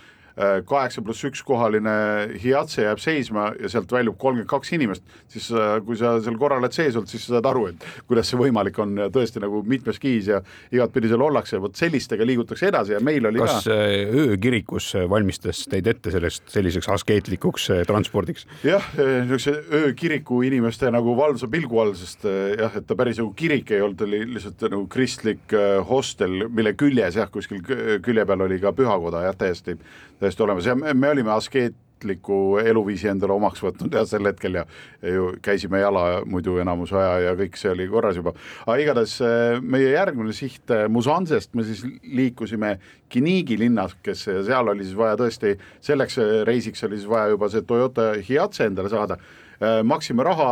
kaheksa pluss üks kohaline Hiatse jääb seisma ja sealt väljub kolmkümmend kaks inimest, siis kui sa seal korra oled sees olnud, siis sa saad aru, et kuidas see võimalik on ja tõesti nagu mitmes kiis ja igatpidi seal ollakse, vot sellistega liigutakse edasi ja meil oli kas ka. kas öökirikus valmistas teid ette sellest selliseks askeetlikuks äh, transpordiks? jah, niisuguse öökiriku inimeste nagu valvsa pilgu all, sest äh, jah, et ta päris nagu kirik ei olnud, oli lihtsalt nagu kristlik hostel, mille küljes jah, kuskil külje peal oli ka pühakoda jah, täiesti täiesti olemas ja me, me olime askeetliku eluviisi endale omaks võtnud ja sel hetkel ja, ju käisime jala muidu enamus aja ja kõik see oli korras juba. aga igatahes äh, meie järgmine siht äh, Musansest me siis liikusime Kinigi linnakesse ja seal oli siis vaja tõesti, selleks äh, reisiks oli siis vaja juba see Toyota Hiace endale saada. maksime raha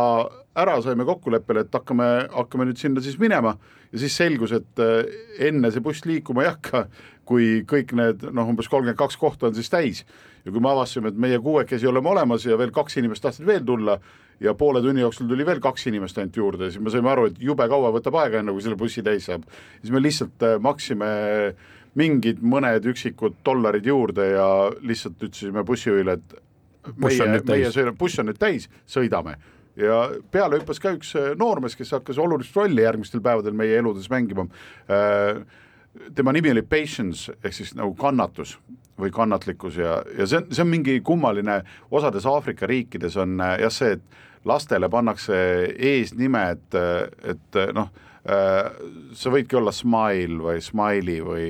ära, saime kokkuleppele, et hakkame, hakkame nüüd sinna siis minema ja siis selgus, et enne see buss liikuma ei hakka, kui kõik need noh, umbes kolmkümmend kaks kohta on siis täis. Ja kui me avastasime, et meie kuuekesi oleme olemas ja veel kaks inimest tahtsid veel tulla ja poole tunni jooksul tuli veel kaks inimest ainult juurde, siis me saime aru, et jube kaua võtab aega, enne kui selle bussi täis saab. siis me lihtsalt äh, maksime mingid mõned üksikud dollarid juurde ja lihtsalt ütlesime bussijuhile, et meie, meie sõidame, buss on nüüd täis, sõidame. Ja peale hüppas ka üks äh, noormees, kes hakkas olulist rolli järgmistel päevadel meie eludes mängima. Äh, tema nimi oli patience ehk siis nagu kannatus või kannatlikkus ja, ja see on, see on mingi kummaline, osades Aafrika riikides on äh, jah, see, et lastele pannakse eesnimed, et noh, äh, sa võidki olla smile või smiley või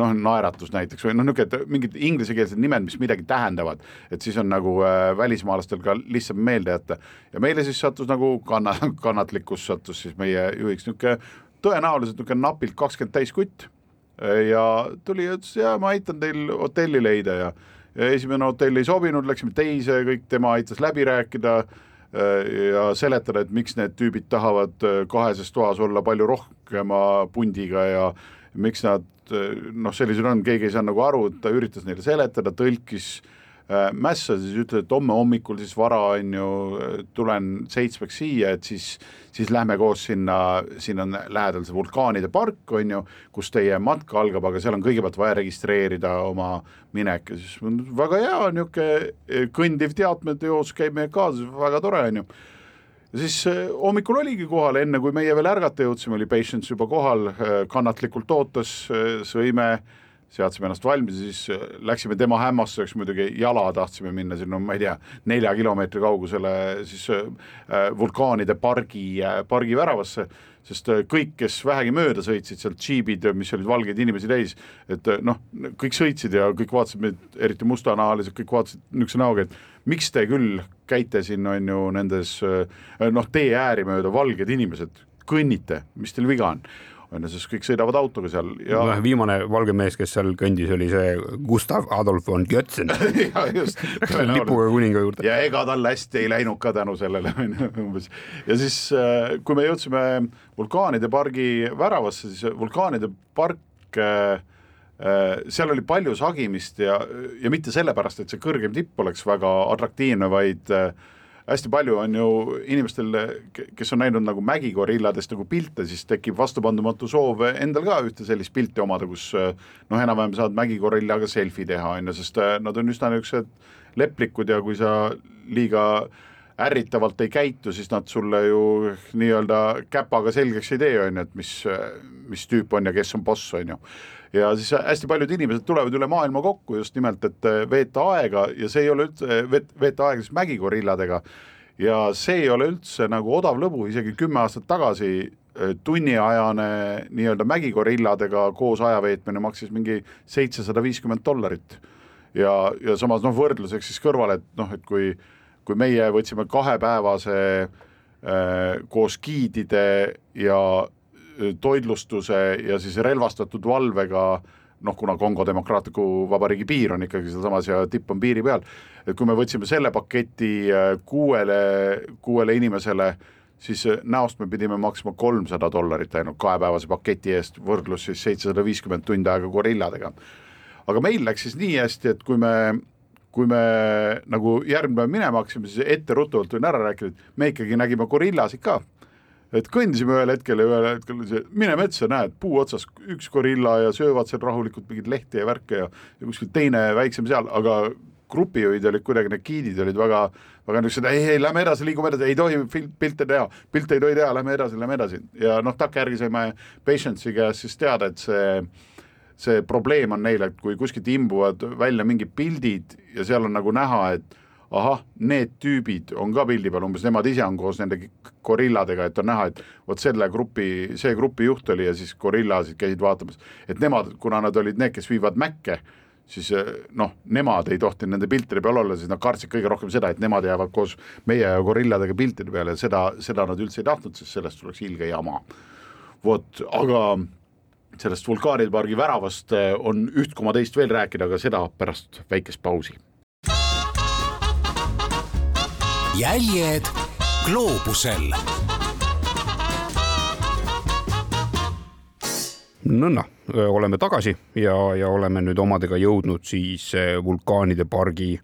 noh, naeratus näiteks või noh, niisugune mingid inglisekeelsed nimed, mis midagi tähendavad, et siis on nagu välismaalastel ka lihtsam meelde jätta. ja meile siis sattus nagu kanna, kannatlikkus sattus siis meie juhiks niisugune tõenäoliselt niisugune napilt kakskümmend täis kutt ja tuli ja ütles, ja ma aitan teil hotelli leida ja, ja esimene hotell ei sobinud, läksime teise, kõik tema aitas läbi rääkida äh, ja seletada, et miks need tüübid tahavad äh, kaheses toas olla palju rohkema pundiga ja miks nad äh, noh, sellised on, keegi ei saanud nagu aru, ta üritas neile seletada, tõlkis mässa, siis ütled, et homme hommikul siis vara on ju, tulen seitsmeks siia, et siis, siis lähme koos sinna, siin on lähedal see vulkaanide park on ju, kus teie matka algab, aga seal on kõigepealt vaja registreerida oma minek ja siis väga hea, niisugune kõndiv teatmeteos käib meiega kaasas, väga tore on ju. Ja siis hommikul oligi kohal, enne kui meie veel ärgata jõudsime, oli Patience juba kohal, kannatlikult ootas, sõime seadsime ennast valmis ja siis äh, läksime tema hämmastuseks muidugi jala, tahtsime minna sinna, ma ei tea, nelja kilomeetri kaugusele siis äh, äh, vulkaanide pargi, pargi väravasse, sest kõik, kes vähegi mööda sõitsid, sealt džiibid, mis olid valgeid inimesi täis, et noh, kõik sõitsid ja kõik vaatasid meid, eriti mustanahalised, kõik vaatasid niisuguse näoga, et miks te küll käite siin, on ju, nendes noh, tee ääri mööda, valged inimesed, kõnnite, mis teil viga on on ju, sest kõik sõidavad autoga seal ja no, viimane valge mees, kes seal kõndis, oli see Gustav Adolf von Götzen <laughs> ja just lipuga kuninga juurde. ja ega tal hästi ei läinud ka tänu sellele, on ju, umbes. ja siis, äh, kui me jõudsime vulkaanide pargi väravasse, siis vulkaanide park äh, äh, seal oli palju sagimist ja, ja mitte sellepärast, et see kõrgem tipp oleks väga atraktiivne, vaid äh, hästi palju on ju inimestel, kes on näinud nagu mägikorilladest nagu pilte, siis tekib vastupandumatu soov endal ka ühte sellist pilti omada, kus noh, enam-vähem saad mägikorillaga selfie teha, on ju, sest äh, nad on üsna niisugused leplikud ja kui sa liiga ärritavalt ei käitu, siis nad sulle ju nii-öelda käpaga selgeks ei tee, on ju, et mis, mis tüüp on ja kes on boss, on ju ja siis hästi paljud inimesed tulevad üle maailma kokku just nimelt, et äh, veeta aega ja see ei ole üldse, äh, veeta aega siis mägikorilladega ja see ei ole üldse nagu odav lõbu, isegi kümme aastat tagasi äh, tunniajane nii-öelda mägikorilladega koos aja veetmine maksis mingi seitsesada viiskümmend dollarit. ja, ja samas noh, võrdluseks siis kõrvale, et noh, et kui, kui meie võtsime kahepäevase äh, koos giidide ja toitlustuse ja siis relvastatud valvega noh, kuna Kongo Demokraatliku Vabariigi piir on ikkagi sealsamas ja tipp on piiri peal, et kui me võtsime selle paketi äh, kuuele, kuuele inimesele, siis äh, näost me pidime maksma kolmsada dollarit ainult kahepäevase paketi eest, võrdlus siis seitsesada viiskümmend tundi aega gorilladega. aga meil läks siis nii hästi, et kui me kui me nagu järgmine päev minema hakkasime, siis etteruttavalt võin ära rääkida, et me ikkagi nägime gorillasid ka. Et kõndisime ühel hetkel ja ühel hetkel mine metsa, näed, puu otsas üks gorilla ja söövad seal rahulikult mingeid lehti ja värke ja, ja kuskil teine väiksem seal, aga grupijuhid olid kuidagi, need giidid olid väga, väga niisugused, ei, ei, lähme edasi, liigume edasi, ei tohi pilte teha, pilte ei tohi teha, lähme edasi, lähme edasi. Ja noh, takkajärgi saime Patience'i käest siis teada, et see see probleem on neil, et kui kuskilt imbuvad välja mingid pildid ja seal on nagu näha, et ahah, need tüübid on ka pildi peal, umbes nemad ise on koos nende gorilladega, et on näha, et vot selle grupi, see grupi juht oli ja siis gorillasid käisid vaatamas, et nemad, kuna nad olid need, kes viivad Mäkke, siis eh, noh, nemad ei tohtinud nende piltide peal olla, siis nad kartsid kõige rohkem seda, et nemad jäävad koos meie gorilladega piltide peale seda, seda nad üldse ei tahtnud, sest sellest tuleks ilge jama. vot, aga sellest vulkaanide pargi väravast eh, on üht koma teist veel rääkida, aga seda pärast väikest pausi jäljed gloobusel. nõnda, oleme tagasi ja, ja oleme nüüd omadega jõudnud siis vulkaanide pargi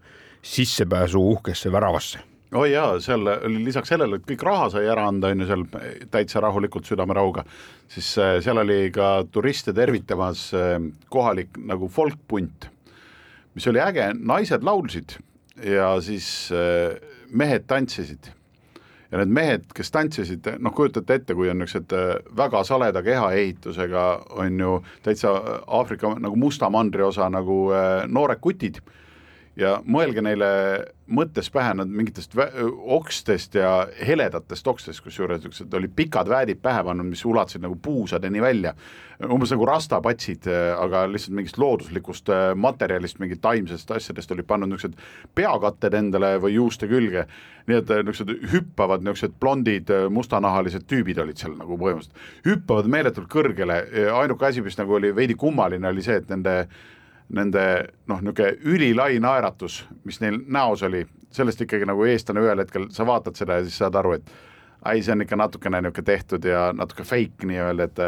sissepääsu uhkesse väravasse oi oh jaa, seal oli lisaks sellele, et kõik raha sai ära anda, on ju seal täitsa rahulikult südamerauga, siis seal oli ka turiste tervitamas kohalik nagu folkpunt, mis oli äge, naised laulsid ja siis mehed tantsisid. Ja need mehed, kes tantsisid, noh, kujutate ette, kui on niisugused äh, väga saleda kehaehitusega, on ju täitsa Aafrika nagu musta mandri osa nagu äh, noored kutid ja mõelge neile mõttes pähe nad mingitest okstest ja heledatest okstest, kusjuures niisugused olid pikad väädid pähe pannud, mis ulatasid nagu puusadeni välja. umbes nagu rastapatsid, aga lihtsalt mingist looduslikust materjalist, mingit taimsest asjadest olid pannud niisugused peakatted endale või juuste külge. nii et äh, niisugused hüppavad niisugused blondid äh, mustanahalised tüübid olid seal nagu põhimõtteliselt, hüppavad meeletult kõrgele, ainuke asi, mis nagu oli veidi kummaline, oli see, et nende nende noh, niisugune ülilai naeratus, mis neil näos oli, sellest ikkagi nagu eestlane ühel hetkel, sa vaatad seda ja siis saad aru, et ai, see on ikka natukene niisugune tehtud ja natuke fake nii-öelda, et,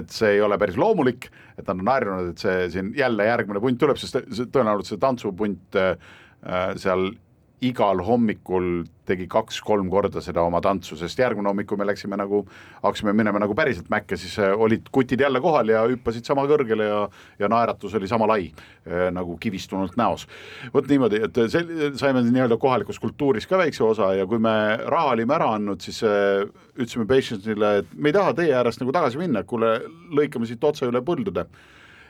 et see ei ole päris loomulik, et nad on harjunud, et see siin jälle järgmine punt tuleb, sest tõenäoliselt see tantsupunt äh, seal igal hommikul tegi kaks-kolm korda seda oma tantsu, sest järgmine hommik, kui me läksime nagu, hakkasime minema nagu päriselt mäkke, siis äh, olid kutid jälle kohal ja hüppasid sama kõrgele ja, ja naeratus oli sama lai äh, nagu kivistunult näos. vot niimoodi, et see, saime nii-öelda kohalikus kultuuris ka väikse osa ja kui me raha olime ära andnud, siis äh, ütlesime patient'ile, et me ei taha teie äärest nagu tagasi minna, kuule, lõikame siit otse üle põldude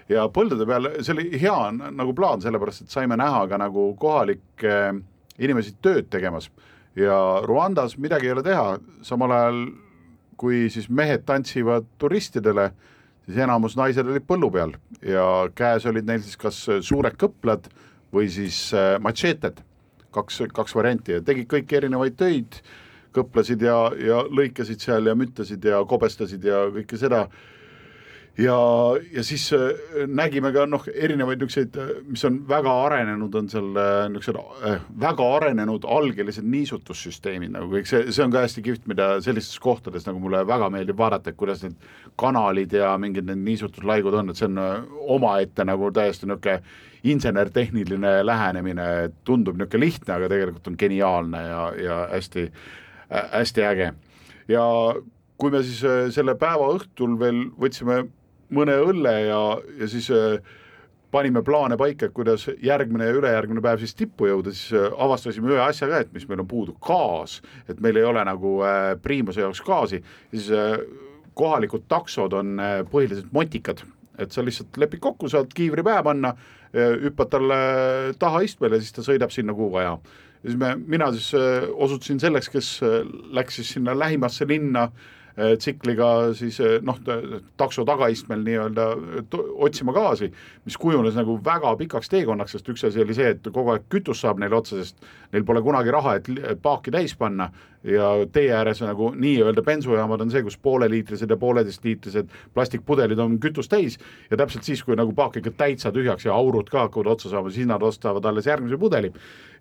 ja põldude peal, see oli hea nagu plaan, sellepärast et saime näha ka nagu kohalikke äh, inimesi tööd tegemas. Ja Rwandas midagi ei ole teha, samal ajal kui siis mehed tantsivad turistidele, siis enamus naised olid põllu peal. Ja käes olid neil siis kas suured kõplad või siis äh, matšeeted, kaks, kaks varianti. Ja tegid kõiki erinevaid töid, kõplasid ja, ja lõikasid seal ja müttasid ja kobestasid ja kõike seda ja, ja siis äh, nägime ka noh, erinevaid niisuguseid, äh, mis on väga arenenud, on seal niisugused äh, väga arenenud algelised niisutussüsteemid nagu kõik. See, see on ka hästi kihvt, mida sellistes kohtades nagu mulle väga meeldib vaadata, et kuidas need kanalid ja mingid need niisutuslaigud on, et see on omaette nagu täiesti niisugune insener-tehniline lähenemine, tundub niisugune lihtne, aga tegelikult on geniaalne ja, ja hästi, hästi äge. ja kui me siis selle päeva õhtul veel võtsime mõne õlle ja, ja siis äh, panime plaane paika, kuidas järgmine ja ülejärgmine päev siis tippu jõuda, siis äh, avastasime ühe asja ka, et mis meil on puudu, gaas, et meil ei ole nagu äh, Priimuse jaoks gaasi, siis äh, kohalikud taksod on äh, põhiliselt motikad, et sa lihtsalt lepid kokku, saad kiivri pähe panna, äh, hüppad talle taha istmele, siis ta sõidab sinna, kuhu vaja. ja siis me, mina siis osutusin selleks, kes läks siis sinna lähimasse linna äh, Äh, tsikliga siis äh, noh, takso tagaistmel nii-öelda otsima gaasi, mis kujunes nagu väga pikaks teekonnaks, sest üks asi oli see, et kogu aeg kütust saab neile otsa, sest neil pole kunagi raha, et paaki täis panna ja tee ääres nagu nii-öelda bensujaamad on see, kus pooleliitrised ja pooleteistliitrised plastikpudelid on kütust täis. Ja täpselt siis, kui nagu paak ikka täitsa tühjaks ja aurud ka hakkavad otsa saama, siis nad ostavad alles järgmise pudeli.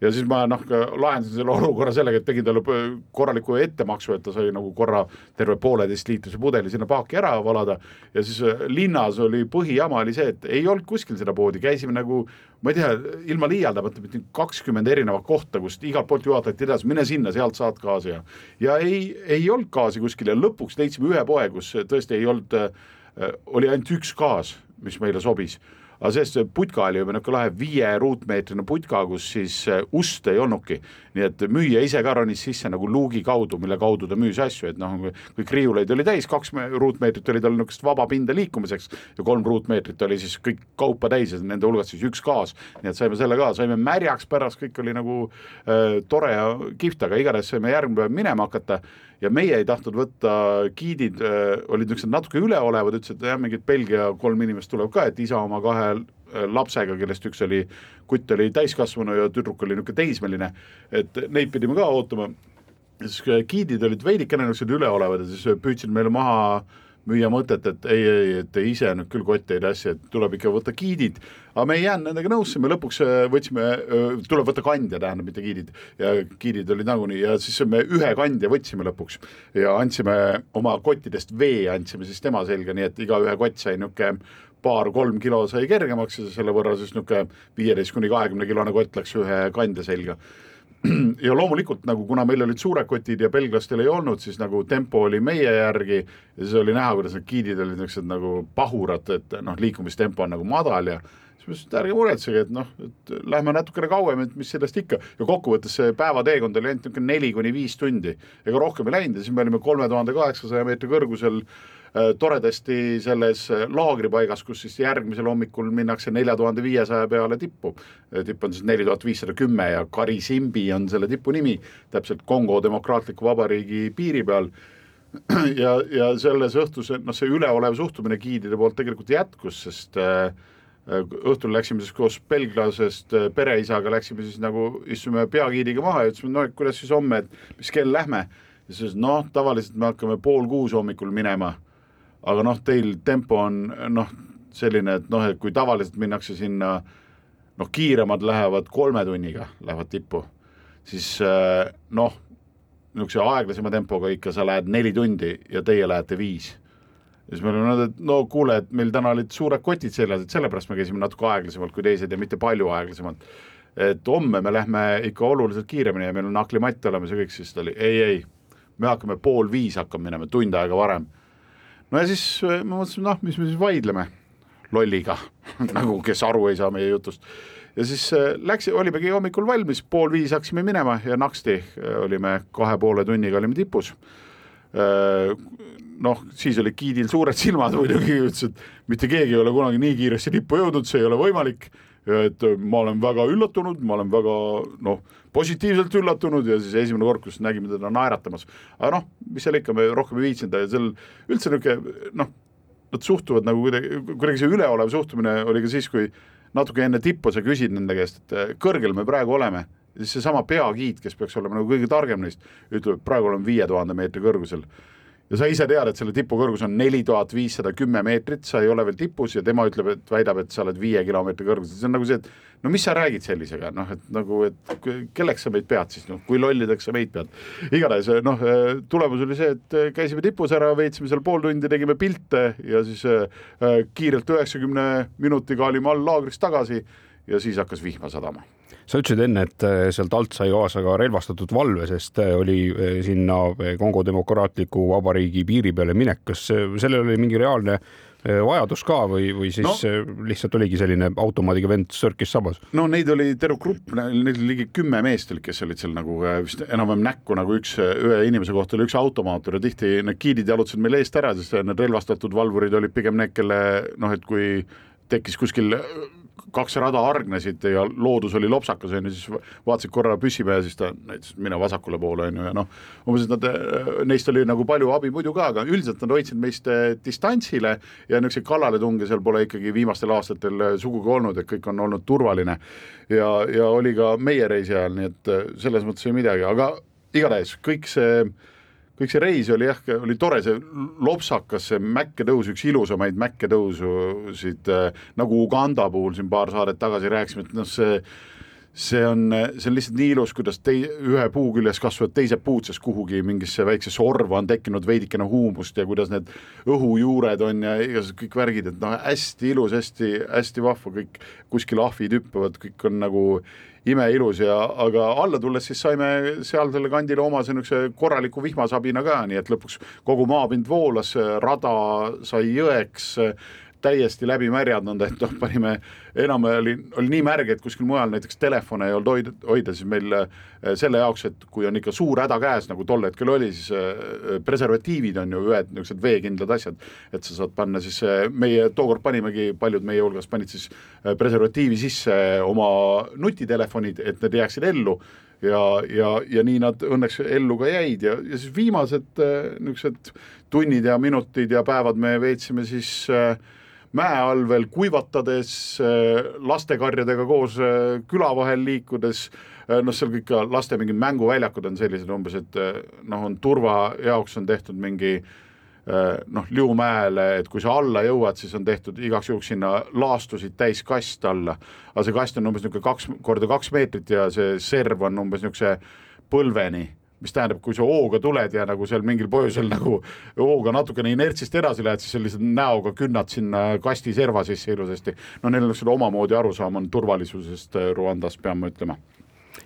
Ja siis ma noh, lahendasin selle olukorra sellega, et tegin talle korraliku ettemaksu, et ta sai nagu korra terve pooleteistliitrise pudeli sinna paaki ära valada. Ja siis äh, linnas oli põhijama oli see, et ei olnud kuskil seda poodi, käisime nagu ma ei tea, ilma liialdamata kakskümmend erinevat kohta, kust igalt poolt juhatati edasi, mine sinna, sealt saad gaasi. ja ja ei, ei olnud gaasi kuskil ja lõpuks leidsime ühe poe, kus tõesti ei olnud äh,, oli ainult üks gaas, mis meile sobis aga sellest putka oli juba niisugune lahe viie ruutmeetrine putka, kus siis äh, ust ei olnudki. nii et müüja ise ka ronis sisse nagu luugi kaudu, mille kaudu ta müüs asju, et noh, kõik riiuleid oli täis, kaks ruutmeetrit oli tal niisugust vaba pinda liikumiseks ja kolm ruutmeetrit oli siis kõik kaupa täis ja nende hulgas siis üks gaas. nii et saime selle ka, saime märjaks pärast, kõik oli nagu äh, tore ja kihvt, aga igatahes saime järgmine päev minema hakata ja meie ei tahtnud võtta, giidid äh, olid niisugused natuke üleolevad, ütlesid, et jah, mingid Belgia kolm inimest tuleb ka, et isa oma kahe äh, lapsega, kellest üks oli, kutt oli täiskasvanu ja tüdruk oli niisugune teismeline, et neid pidime ka ootama. siis äh, giidid olid veidikene niisugused üleolevad ja siis püüdsid meile maha äh, müüa mõtet, et ei, ei, et ise nüüd küll kotti ei tassi, et tuleb ikka võtta giidid, aga me ei jäänud nendega nõusse, me lõpuks äh, võtsime, äh, tuleb võtta kandja, tähendab, mitte giidid, ja giidid olid nagunii ja siis me ühe kandja võtsime lõpuks. Ja andsime oma kottidest vee, andsime siis tema selga, nii et igaühe kott sai niisugune paar-kolm kilo sai kergemaks ja selle võrra siis niisugune viieteist kuni kahekümne kilone kott läks ühe kandja selga ja loomulikult nagu kuna meil olid suured kotid ja belglastel ei olnud, siis nagu tempo oli meie järgi ja siis oli näha, kuidas need giidid olid niisugused nagu pahurad, et noh, liikumistempo on nagu madal ja siis ma ütlesin, et ärge muretsege, et noh, et lähme natukene kauem, et mis sellest ikka. ja kokkuvõttes see päevateekond oli ainult niisugune neli kuni viis tundi, ega rohkem ei läinud ja siis me olime kolme tuhande kaheksasaja meetri kõrgusel Äh, toredasti selles äh, laagripaigas, kus siis järgmisel hommikul minnakse nelja tuhande viiesaja peale tippu. Äh, tipp on siis neli tuhat viissada kümme ja Karisimbi on selle tipu nimi, täpselt Kongo Demokraatliku Vabariigi piiri peal <clears throat> ja, ja selles õhtus, noh, see üleolev suhtumine giidide poolt tegelikult jätkus, sest äh, õhtul läksime siis koos belglasest pereisaga, läksime siis nagu, istusime peagiidiga maha ja ütlesime, no kuidas siis homme, et mis kell lähme. ja siis ütles, noh, tavaliselt me hakkame pool kuus hommikul minema aga noh, teil tempo on noh, selline, et noh, et kui tavaliselt minnakse sinna noh, kiiremad lähevad kolme tunniga, lähevad tippu, siis eh, noh, niisuguse aeglasema tempoga ikka sa lähed neli tundi ja teie lähete viis. ja siis me olime öelnud, et no kuule, et meil täna olid suured kotid seljas, et sellepärast me käisime natuke aeglasemalt kui teised ja mitte palju aeglasemalt et homme me lähme ikka oluliselt kiiremini ja meil on aklimatt olemas ja kõik, siis ta oli ei, ei, me hakkame pool viis hakkame minema, tund aega varem. No ja siis äh, ma mõtlesin, noh, mis me siis vaidleme lolliga <laughs> nagu kes aru ei saa meie jutust. ja siis äh, läks, olimegi hommikul valmis, pool viis hakkasime minema ja naksti äh, olime kahe poole tunniga olime tipus noh, siis olid giidil suured silmad muidugi, ütles, et mitte keegi ei ole kunagi nii kiiresti tippu jõudnud, see ei ole võimalik. Et ma olen väga üllatunud, ma olen väga noh, positiivselt üllatunud ja siis esimene kord, kus nägime teda naeratamas. aga noh, mis seal ikka, me rohkem ei viitsinud ja seal üldse niisugune noh, nad suhtuvad nagu kuidagi, kuidagi see üleolev suhtumine oli ka siis, kui natuke enne tippu sa küsid nende käest, et kõrgel me praegu oleme siis seesama peagiid, kes peaks olema nagu kõige targem neist, ütleb, praegu olen viie tuhande meetri kõrgusel ja sa ise tead, et selle tipu kõrgus on neli tuhat viissada kümme meetrit, sa ei ole veel tipus ja tema ütleb, et väidab, et sa oled viie kilomeetri kõrgusel, see on nagu see, et no mis sa räägid sellisega, noh, et nagu, et kelleks sa meid pead siis, noh, kui lollideks sa meid pead. igatahes noh, tulemus oli see, et käisime tipus ära, veetsime seal pool tundi, tegime pilte ja siis äh, kiirelt üheksakümne minutiga olime all laagris tagasi ja siis hakkas vihma sadama sa ütlesid enne, et äh, sealt alt sai kaasa ka relvastatud valve, sest äh, oli äh, sinna Kongo Demokraatliku Vabariigi piiri peale minek. kas sellel oli mingi reaalne vajadus ka või, või siis no, lihtsalt oligi selline automaadiga vend sörkis sabas? no neid oli terve grupp, neid oli ligi kümme meest olid, kes olid seal nagu vist enam-vähem näkku nagu üks, ühe inimese kohta oli üks automaator ja tihti need giidid jalutasid meil eest ära, sest need relvastatud valvurid olid pigem need, kelle noh, et kui tekkis kuskil kaks rada hargnesid ja loodus oli lopsakas, on ju, siis vaatasid korra püssi peale, siis ta näitas mine vasakule poole, on ju, ja noh, umbes, et nad, neist oli nagu palju abi muidu ka, aga üldiselt nad hoidsid meist eh, distantsile ja niisuguseid kallaletunge seal pole ikkagi viimastel aastatel eh, sugugi olnud, et kõik on olnud turvaline. ja, ja oli ka meie reisi ajal, nii et selles mõttes ei midagi, aga igatahes kõik see kõik see reis oli jah, oli tore, see lopsakas, see mäkketõus, üks ilusamaid mäkketõususid äh, nagu Uganda puhul siin paar saadet tagasi rääkisime, et noh, see see on, see on lihtsalt nii ilus, kuidas tei-, ühe puu küljes kasvavad teised puud, sest kuhugi mingisse väiksesse orva on tekkinud veidikene huumust ja kuidas need õhujuured on ja igasugused kõik värgid, et noh, hästi ilus, hästi, hästi vahva, kõik kuskil ahvid hüppavad, kõik on nagu imeilus ja, aga alla tulles siis saime sealsele kandile omase niisuguse korraliku vihmasabina ka, nii et lõpuks kogu maapind voolas, rada sai jõeks, täiesti läbi märjanud, et noh, panime, enam oli, oli nii märg, et kuskil mujal näiteks telefone ei olnud hoida, hoida, siis meil eh, selle jaoks, et kui on ikka suur häda käes, nagu tol hetkel oli, siis eh, preservatiivid on ju ühed niisugused veekindlad asjad, et sa saad panna siis, meie tookord panimegi, paljud meie hulgas panid siis preservatiivi sisse oma nutitelefonid, et need jääksid ellu ja, ja, ja nii nad õnneks ellu ka jäid ja, ja siis viimased niisugused tunnid ja minutid ja päevad me veetsime siis äh, mäe all veel kuivatades, äh, lastekarjadega koos äh, küla vahel liikudes, äh, noh, seal kõik ka laste mingid mänguväljakud on sellised umbes, et noh, on turva jaoks on tehtud mingi noh, Liumäele, et kui sa alla jõuad, siis on tehtud igaks juhuks sinna laastusid täis kast alla, aga see kast on umbes niisugune kaks korda kaks meetrit ja see serv on umbes niisuguse põlveni mis tähendab, kui sa hooga tuled ja nagu seal mingil põhjusel nagu hooga natukene inertsist edasi lähed, siis lihtsalt näoga künnad sinna kasti serva sisse ilusasti. no neil on seda omamoodi arusaam on turvalisusest äh, Rwandas, pean ma ütlema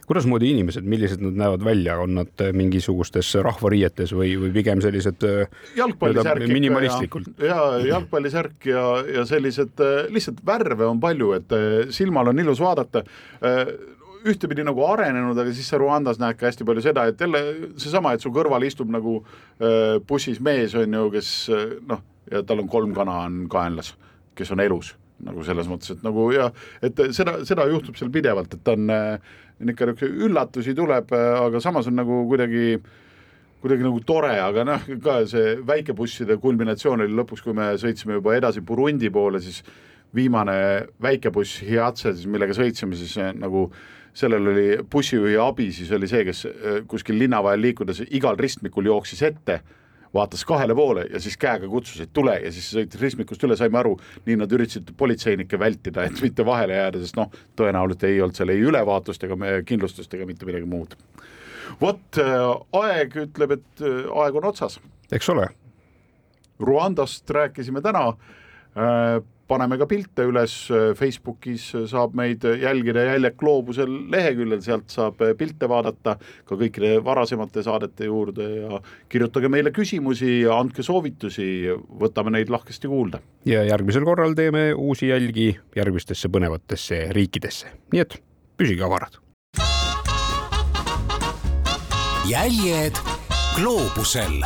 kuidasmoodi inimesed, millised nad näevad välja, on nad äh, mingisugustes rahvariietes või, või pigem sellised äh, jalgpallisärk minimalistlikult? ja, ja jalgpallisärk ja, ja sellised lihtsalt värve on palju, et silmal on ilus vaadata ühtepidi nagu arenenud, aga siis sa Rwandas näed ka hästi palju seda, et jälle seesama, et su kõrval istub nagu äh, bussis mees, on ju, kes äh, noh, ja tal on kolm kana on kaenlas, kes on elus nagu selles mõttes, et nagu ja et seda, seda juhtub seal pidevalt, et on äh, niisugune üllatusi tuleb, aga samas on nagu kuidagi kuidagi nagu tore, aga noh, ka see väikebusside kulminatsioon oli lõpuks, kui me sõitsime juba edasi Burundi poole, siis viimane väikebuss Hiatse siis, millega sõitsime, siis nagu äh, sellel oli bussijuhi abi, siis oli see, kes äh, kuskil linna vahel liikudes igal ristmikul jooksis ette, vaatas kahele poole ja siis käega kutsus, et tule ja siis sõitis ristmikust üle, saime aru, nii nad üritasid politseinikke vältida, et mitte vahele jääda, sest noh, tõenäoliselt ei olnud seal ei ülevaatust ega kindlustust ega mitte midagi muud. vot äh, aeg ütleb, et äh, aeg on otsas. eks ole. Rwandast rääkisime täna paneme ka pilte üles Facebookis, saab meid jälgida Jäljed gloobusel leheküljel, sealt saab pilte vaadata ka kõikide varasemate saadete juurde ja kirjutage meile küsimusi ja andke soovitusi, võtame neid lahkesti kuulda. ja järgmisel korral teeme uusi jälgi järgmistesse põnevatesse riikidesse, nii et püsige avarad. jäljed gloobusel